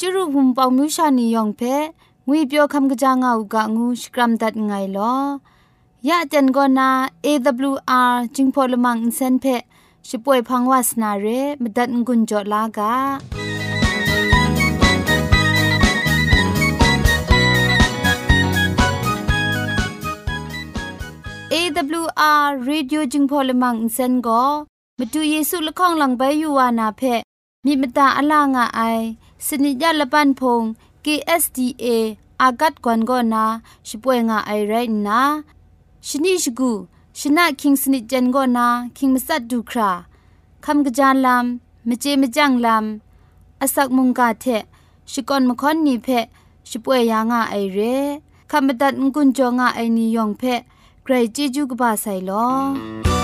จุรุภุมปองมิวชานียองเพงวยเปียวคำกะจางเอากะงูสกรัมดัดไงลอยะจันกอนา AWR จิงพอลมังอินเซนเพช่วยพังวาสนาเรมดัดงุนจอลากา AWR Radio จึงพอลมังอินเซนก็มาดูเยซูละข้องหลังใบยูวานาเพมีมตาอลางอไอ สนิยาละปันพง KSDA อากัดกวนก็นาช่วยงาไอไรนะชนิชกูชนะคิงสนิจันก็นาคิงมัสัดดูคราคำกระจานลำมเจมจังลำอาศักมุงกาเทชิกอนมคอนนีเพช่วยยางาไอเรคำบัดงกุนจงาไอนิยองเพใครจีจูกบาไซลอ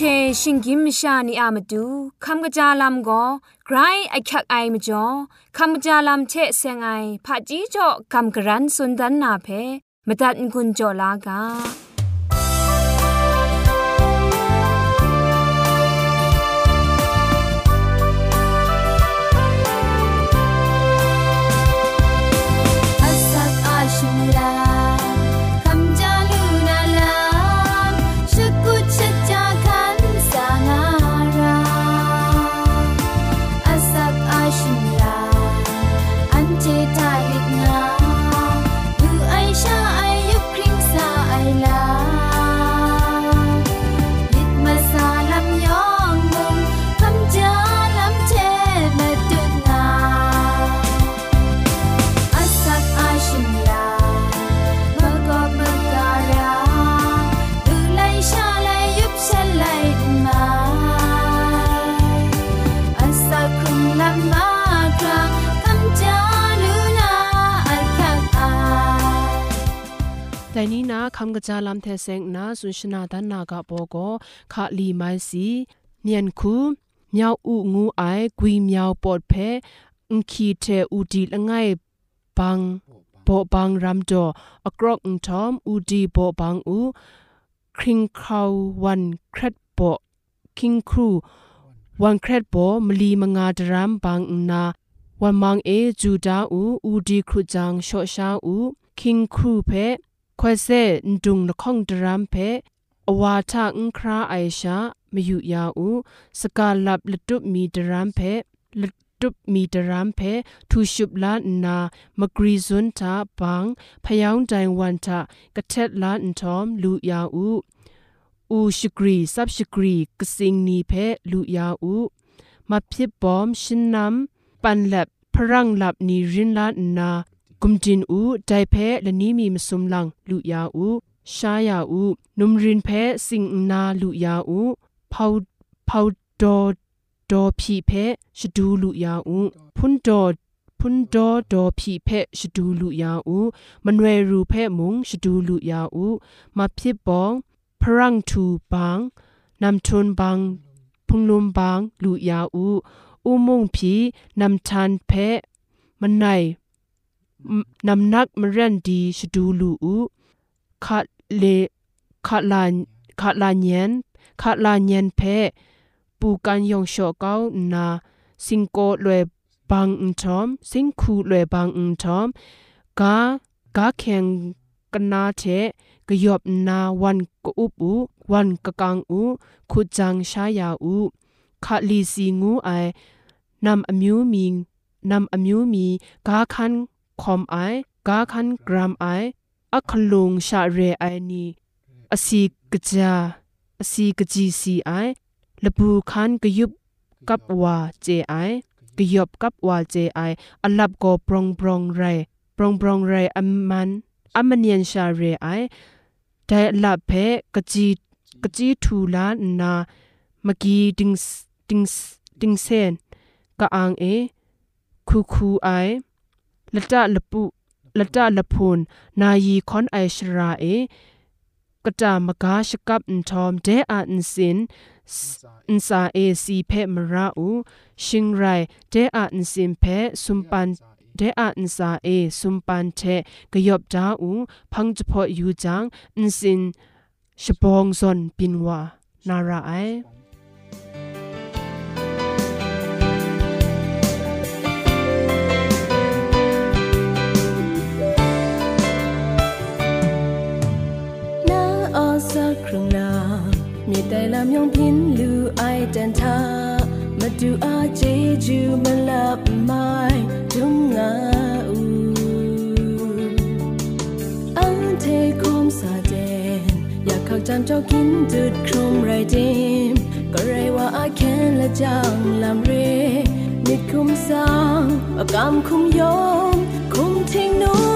ชชิงกิมชานีอามาดูคำกระจาลำก็ไกรไอคักไอมาจ่อคำกระจาลำเชะเซงไอผาจีจ่อคำกระรันสุนดันนาเพมตัดกุญจ่อลากา กจาลำเทเซงนาสุนชนาดันากาโปโกคาลีไมซีเมียนคูเมียวอูงูไอกุยเมียวปอดเพอุคีเทอูดีละไงบังโปบังรัมโดอกรอกอุทอมอูดีโปบังอูคริงคาวันครัดโปคิงครูวันครัดโปมลีมงาดรัมบังนาวันมังเอจูดาอูอูดีครูจังโชชาอูคิงครูเพ ခွဲဆဲဒုံနခေါင်ဒရမ်ဖေအဝါထအင်ခရာအိုင်ရှာမယူရဦးစကာလပ်လတုမီဒရမ်ဖေလတုမီဒရမ်ဖေထူရှုပလာနာမဂရီဇွန်တာဘန်းဖယောင်းတိုင်ဝန်တာကထက်လာန်ထ ோம் လူရဦးဦးရှိဂရီဆပ်ရှိဂရီကစင်းနီဖေလူရဦးမဖြစ်ဘောမ်ရှင်နမ်ပန်လက်พรังลับนีรินลานา กุมจินอูไดเพละนี้มีมสุมลังลุยาอูชายาอูนุมรินเพสิงนาลุยาอูพาวพาวดอดอพีเพชดูลุยาอูพุนดอพุนดอดอพีเพชดูลุยาอูมันเวรูเพมุงชดูลุยาอูมาพิบองพรังทูบังนำทุนบังพุงลุมบังลุยาอูอุมงพีนำทันเพมันไน นำนักมรันดีชดูลูอูขัดเลขัดลานขัดลานเยนขัดลานเยนเพปูกันยองโชเก้านาสิงโกลวยบางอุทอมสิงคูลวยบางอุทอมกากาแข่งกันนาเทกยอบนาวันกอุปูวันกะกังอูขุจังชายาอูขัดลีสีงูไอนำอมิวมีนำอมิวมีกา คอมไอกาคันกรามไออัคลุงชาเรไอนีอสีกจาอสีกจีซีไอลบูคันกยุบกับวาเจไอกยบกับวาเจไออลับโกปรองปรองไรปรองปรองไรอัมมันอัมมันยันชาเรไอแต่ลับเพกจีกจีทูลานามกีดิงดิงดิงเซนกะอังเอคูคูไอ ละตะละปุละตะละพุนนายีคอนไอชราเอกกะจามกาชกับอินทอมเดอาอินสินอินซาเอซีเพมราอูชิงไรเดอาอินสินเพสุมปันเดอาอินซาเอสุมปันเทกยบดาอูพังจพอยูจังอินสินชบองซอนปินวานาราไอ တိုင်လာမြုံပြင်းလူအိုင်တန်သာမတူအားချေကျူမလပ်မိုင်ဒုံငါဦးအန်တေကုမ်စာတဲ့อยากเข้าจำเจ้ากินจุดครุมไรดิมก็ไรว่าอาแคนและจังลำเรมิดคุมสร้างอากำคุมยอมคุมทิ้งนู้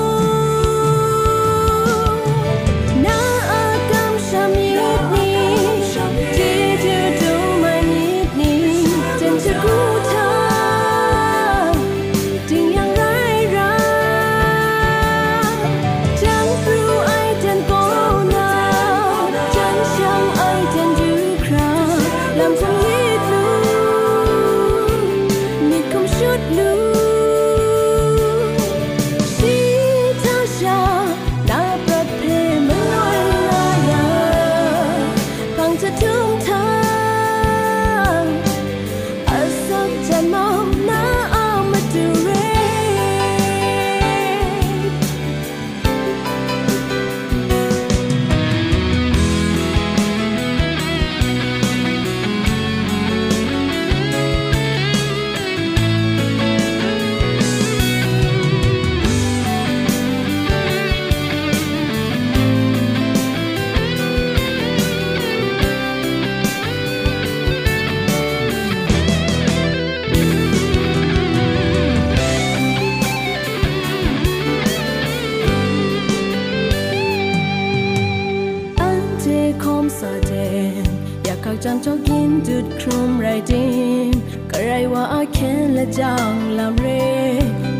จุดครุมไรดิมก็ไรว่าแคนและจังลำเร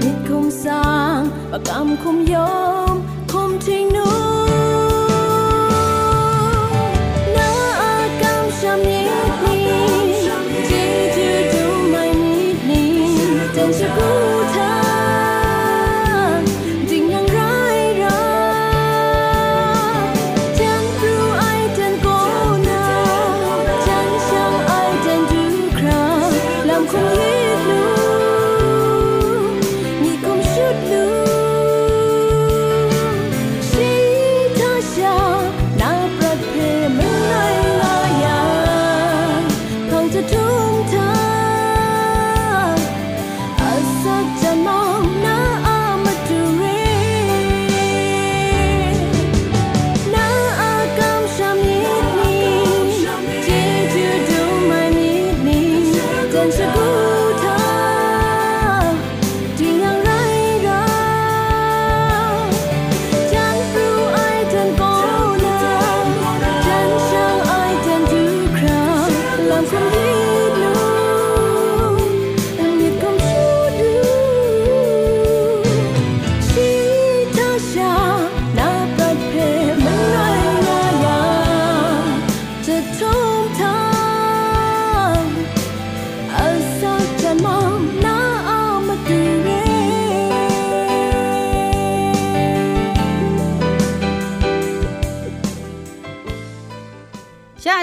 นิดคุมสร้างปากกำคุมยอมคุมทิ้งนู้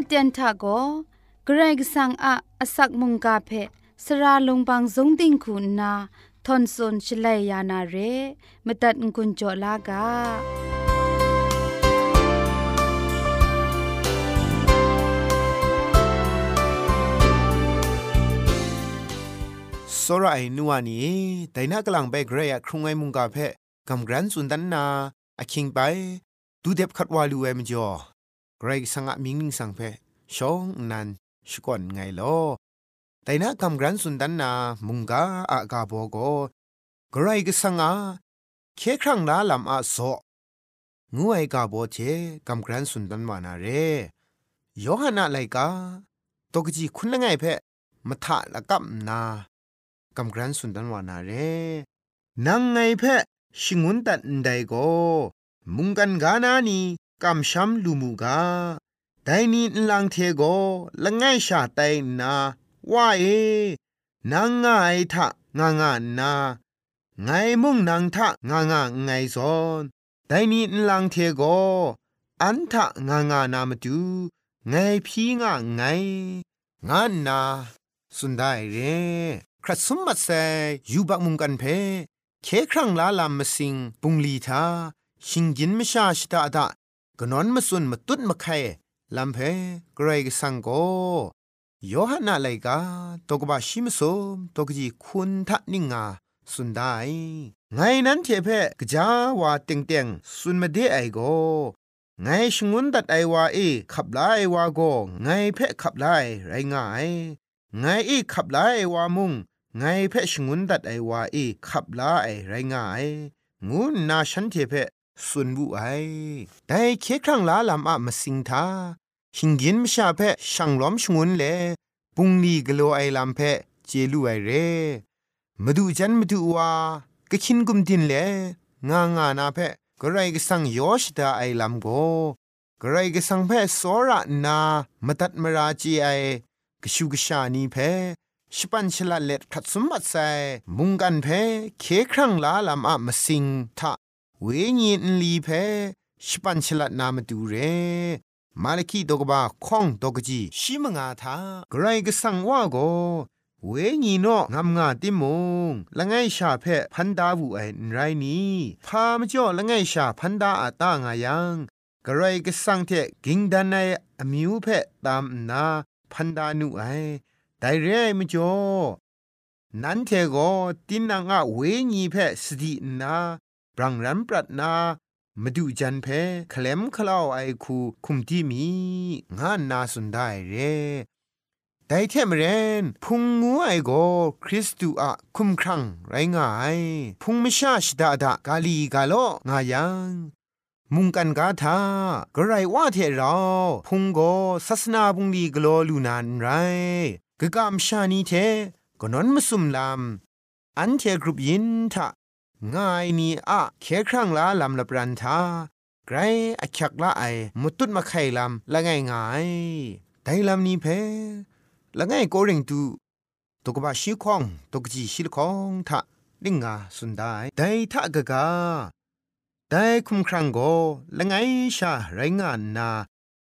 เดียนทากโกเกรกสังอะอสักมุงกาเพสระลงบางสงติงคุณนาทอนซนชลยยานาเรมตัดกุญจลากาสระไอนัวนี้แต่น่ากลังไปเกรยครุงไอมุงกาเพกำกรันสุนดันนาอคิงไปดูเด็บขัดวาลูเอมจอ ไกรสังะมิงนิงสังเพชองนันชกวนไงลอแต่นะกำกรันสุนดันนามุงกาอากาโบโกไกรกสังอาเคครั้งลาลำอาโซงูไอกาโบเชคำกรันสุนดันวานาเรยอหานาไลกาตกจีคุณละไงเพมทะละกับนากำกรันสุนดันวานาเรนังไงเพชิงุนตันไดโกมุงกันกานานี กำช้ำลูมูกาไดนี้ลังเทโกละง่ายชาไตนาว่าเอนางง่ายทะงางานาไงมุ่งนางทะงางาไงซอนไดนี้ลังเทโกอันทะงางานามาดูไงพี่งาไงงานนาสุดได้เรครัสมบัติเซยูบักมุงกันเพเคครั้งลาลามสิงปุงลีทาชิงกินมชาชิตาดา กนอนมาสุนมาตุดมาไข่ลำเพกรกสังโกโยฮันนาไลกาตกบาชิมสมตกจีคุณทันิงาสุนได้ไงนั้นเทเพกจาวาเต็งเต็งสุนมาเดไอโกไงชงุนตัดไอวาเอขับไลวาโกไงเพขับไลไรง่ายไงอีขับไลวามุงไงเพชงุนตัดไอวาเอขับไลไรง่ายงูนาฉันเทเพ สุนบุไอแต่เคครั้งลาลำอะมาสิงทาหิงกินมชาเพช่างล้อมชงุนเลปุงลีกโลไอลำเพเจลูไอเรมาดูจันมาดูว่ากะชินกุมดินเลงางานาเพกระไรก็สั่งยอชดาไอลำโกกระไรก็สั่งเพสอระนามาตัดมราจีไอกชูกชานีเพชิปันชลาเล็ดขัดสมบัติใส่มุงกันเพเคครั้งลาลำอะมาสิงทะ เวญีนลีเพชิปันชลานามาดูเรมาลคีดกบาข้องดกจีชิมงาทากรก็สังว่าโกเวญีโนงามงาติมงละไงชาเพพันดาวูไอไรนี้พามจ่อละไงชาพันดาอาตางายังกรก็สังเทกิงดันไออมิวเพตามนาพันดานุไอไดเรมจ่อนั้นเทโกตินังอะเวญีเพสตินา รังรันปรัดนามาดูจันเพคลมคลาวไอคูคุมที่มี งานนาสุนได้เรแต่เทมเรนพุงงูไอโกคริสตูอะคุมครังไรงาย พุงมิชาชดาดากาลีกาโลงายังมุงกันกาทากระไรว่าเทเราพุงโกศาสนาบุงลีกโลลูนานไรกะกามชานีเทก็นอนมาสุมลามอันเทกรุบยินทะ ง่ายนี่อะเคครั้งละลำละปรันทาไกรอักยักละไอมุตุดมาไข่ลำละง่ายง่ายแต่ลำนี้เพละง่ายโกริงตูตกบาชิคองตกจีชิลคองทะลิงาสุนได้แต่ทะกะกาแต่คุมครั้งโกละง่ายชาไรงานนา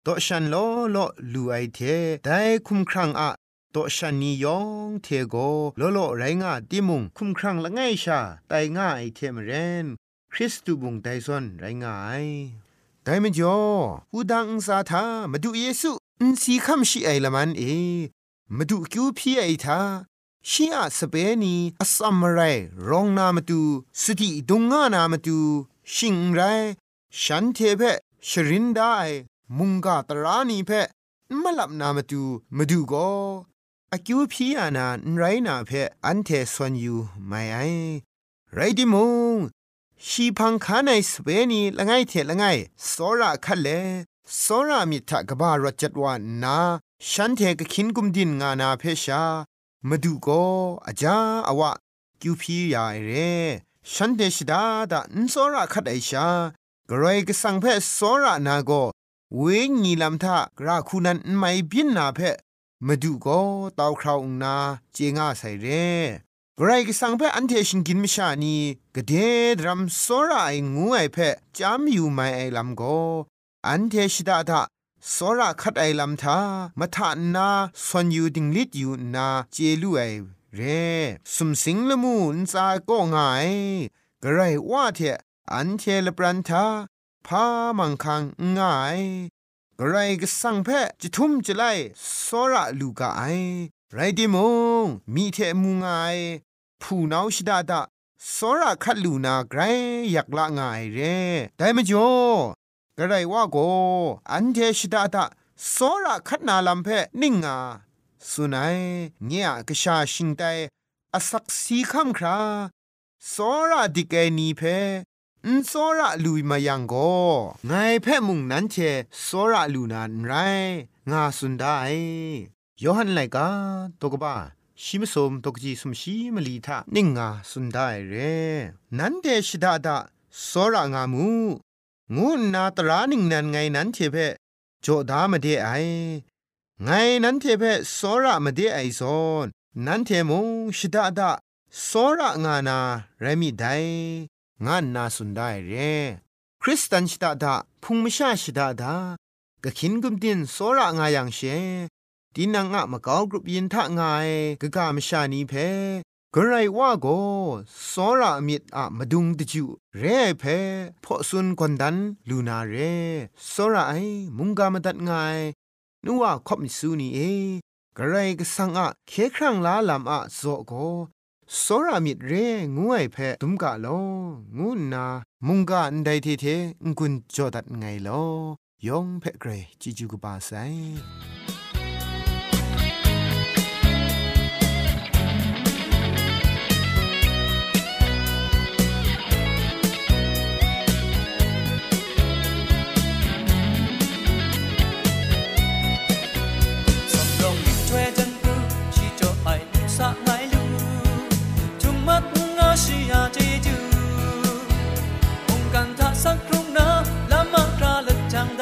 ตอฉันโลโลลูไอเทแต่คุมครั้งอะ ตัวฉันนิยองเทโกโลโลไรงาติมุงคุมครั้งละไงชาไตง่าไอเทมเรนคริสตูบุงไดซอนไรงายไดมจ่อหูดังซาทามาดูเยซูอินสีคำชีไอละมันเอมาดูคิวพี่ไอทาชีอาสเปนีอสัมมไรรองนามาดูสติดงงานามาดูชิงไรฉันเทเพชรินได้มุงกาตรานีเพมลับนามาดูมาดูก็ อคิวพีอานาไรนาเพออันเทสวนยูไม่ไอไรดิมงชีพังคาในสเปนีละไงเทละไงสอระคัเลสอระมิทะกบารจัดวานาฉันเทกขินกุมดินงานาเพชามาดูก็อาจาอวะคิวพียาเรฉันเดชดาดาอินสอระคัดไอชากรอยกสังเพสอระนาโกเวงีลำทะกราคูนันไม่บินนาเพ มาดูก็เตาคราวนาเจงาใส่เร่ไกรก็สั่งเพออันเทชิงกินมิชานีกเดดรัมโซราไองูไอเพจามอยู่ไม่ไอลำก็อันเทชิดาทะโซราคัดไอลำทามาทานนาสวนอยู่ดิงลิดอยู่นาเจลูไอเร่สมสิงละมูนซาก็ง่ายกระไรว่าเถอันเทลปรันทาพามังคังง่าย ไรก็สั่งแพะจะทุ่มจะไล่สระลูกาไอไรดิมงมีเทมุงไอผู้นาวชิดาดาสระคัดลูนาไกรอยากละง่ายเร่ได้มจ่อกระไรว่าโกอันเทชิดาดาสระคัดนาลำเพะนิ่งอาสุนัยเงียกชาชิงไตอสักสีคำคราสระดิเกนีเพ อุนโซระลุยมายังก็ไงแพ่มุงนั้นเชโซระลูนานไรงาสุนได้ยอหันไลกาตกบ้าชิมสมตกจีสมชีมลีทะนิ่งงาสุนได้เร นั้นเดชดาดาโซระงามูงูนาตรานิ่งนันไงนั้นเชเพโจดามาเดไอไงนั้นเทเพโซระมาเดไอซอนนั้นเทมงชิดาดาโซระงานาเรมิได งานนาสุนได้เรคริสตันชิดาดาพุงมิชาชิดาดากะขินกุมดินสอระงายังเชดินังอะมะกาวกรุปยินทะงายกะกามชานีเพกระไรว่าโกสอระมิดอะมาดุงตะจูเร่เพพอซุนกวนดันลูนาเรสอระไอมุงกามตัดงายนัวคอบมิสูนีเอกระไรก็สังอะเคครั้งลาลำอะโซโก สรามิดเรงวยเพตุมกะโลงูนามุงกะอันใดทีเทงกุนจอดัดไงโลยองเพเกรจิจูกบาไซ ไ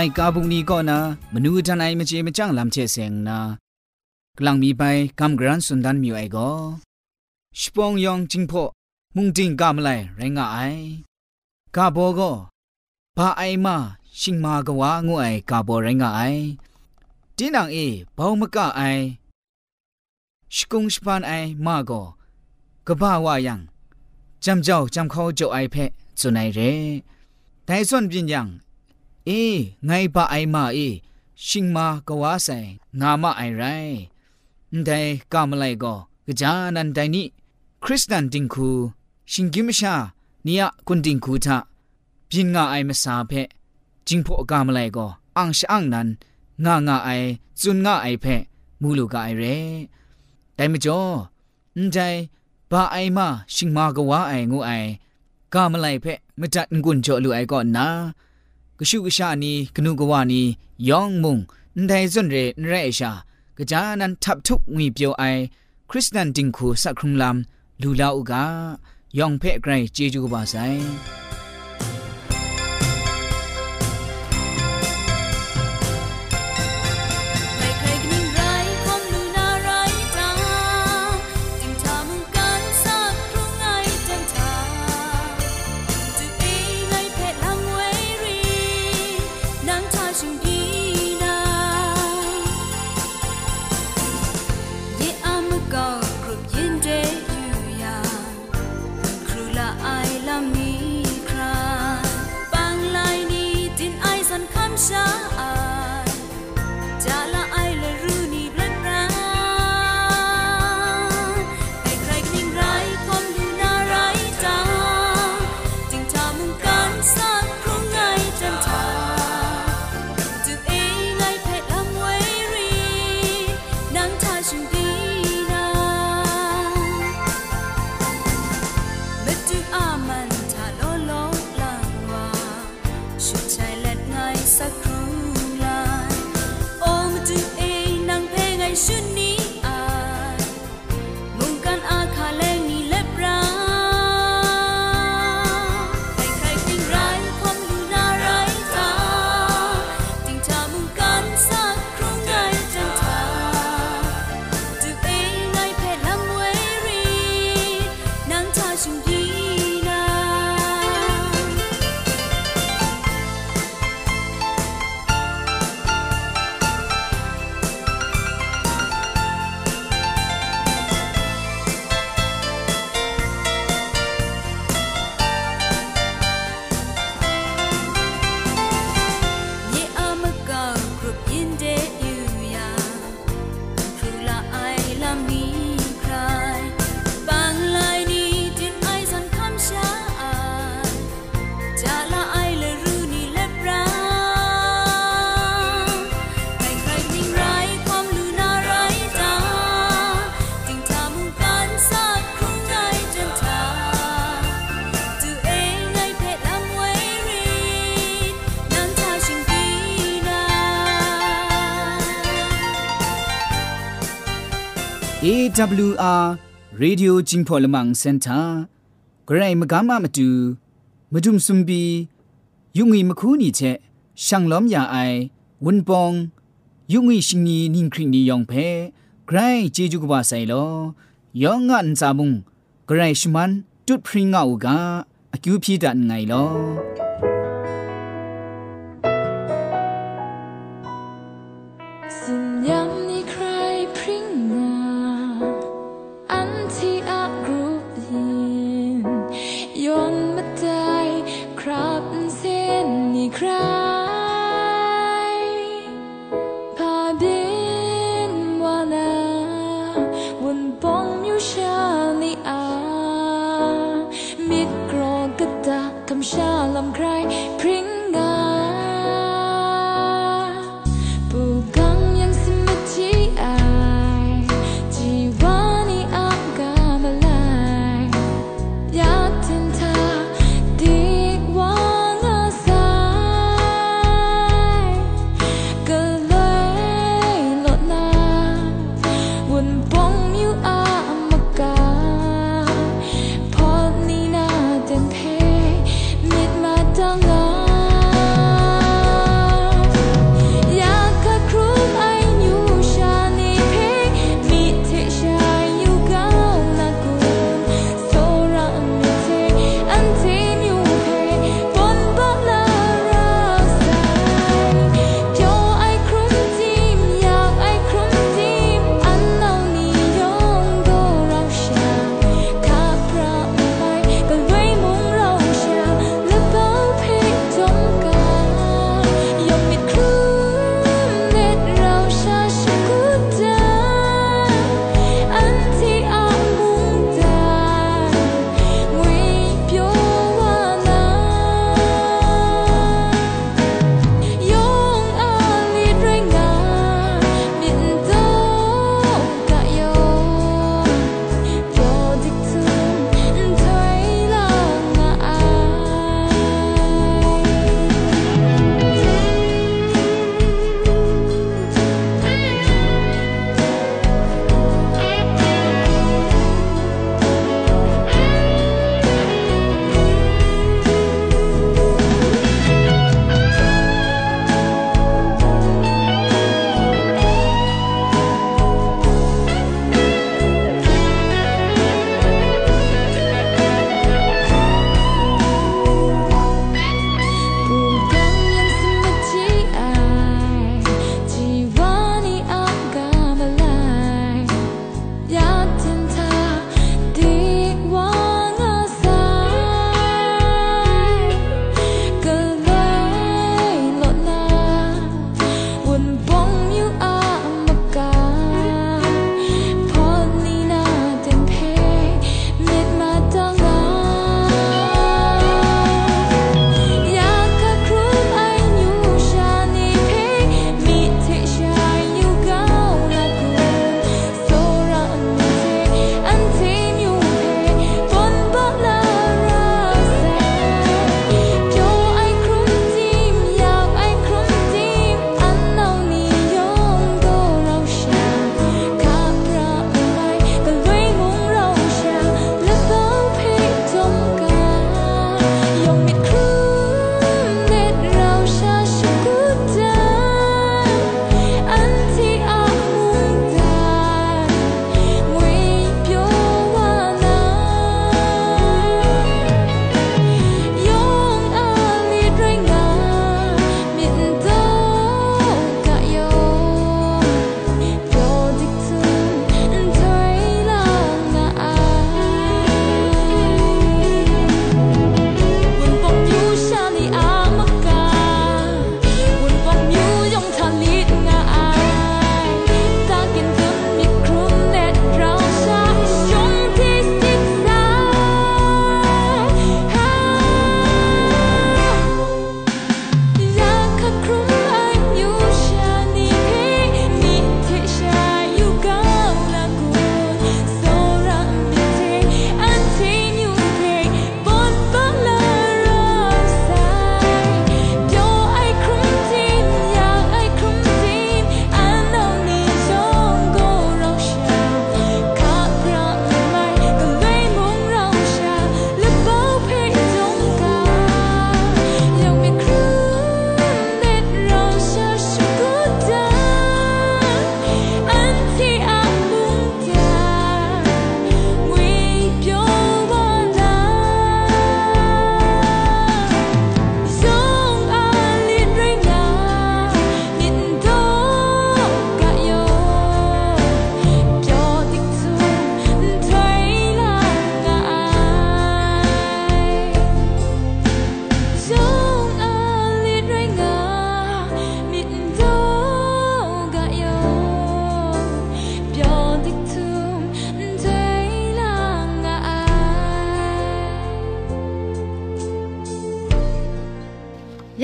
ลกาบุงนี้ก็นะมนูจันไอมเจมจังลำเชเซงนะกลังมีไปกำกรันสุนดันมิวไอก็สปองยองจิงพอมุงจิงกามไลไรงาไอกาโบก็บาไอมาชิงมากวางูไอกาโบไรงาไอดินังเอบ่าวมกะไอสกุงสปานไอมาก็กบ้าวายังจำเจ้าจำเขาเจ้าไอเพะจุนไอเร่แต่ส่วนปิญญัง อไงบะไอมาเอชิงมากว่าใส่งามาไอไรแต่กามไลก็กจานันไดนี่คริสตันดิงคู ชิงกิมชานี่ยกุนดิงคูทะปินงาไอมาสาเพจิงพอกามไลก็อังชอังนันงางาไอจุนงาไอเพมูลูกาไอเรแต่ไม่จ่อใจบาไอมาชิงมากว่าไองูไอกามไลเพไม่จัดงุนจ่อลูไอก็นา ก ሹ ကရှာနီကနုကဝနီယောင်မုံန်ဒိုင်ဇွန်ရဲနရဲရှာကကြာနန်ထပ်ထုငွေပြောအိုင်ခရစ်စတန်တင်ခုစခရုံလမ်လူလာဥကယောင်ဖဲ့ဂရိုင်ဂျေဂျူပါဆိုင် AWR Radio Jingpolamang Center ဂရိုင်းမကမမတူမဒုံစွန်ဘီယုံငီမခူးနီချက်ရှန်လောမယာအိုင်ဝွန်ပောင်ယုံငီရှင်နီနင်းခရင်နီယောင်ဖဲဂရိုင်းဂျေဂျူကဘာဆိုင်လောယောင်ငန်စာမုံဂရိုင်းရှမန်တုတ်ဖရင်ငါဥကအကျူဖြီဒန်ငိုင်လောစဉ္ညံ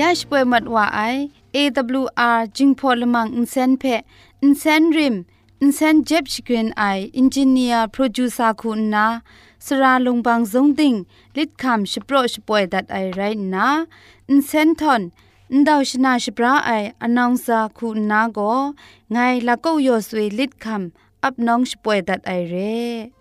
ยาชป่วยมัดว่าไอ AWR จิงพอลมังอินเซนเพอินเซนริมอินเซนเจ็บชกรีนไออินจิเนียร์โปรดิวซาคุณนาสราลงบางซงติงลิดคำชโปรชป่วยดัดไอไรนาอินเซนทอนန်ဒေါရှနာရှပရာအိုင်အနောင်စာခုနာကိုငိုင်လကောက်ယောဆွေလစ်ခမ်အပ်နောင်ရှပွဲဒတ်အိုင်ရဲ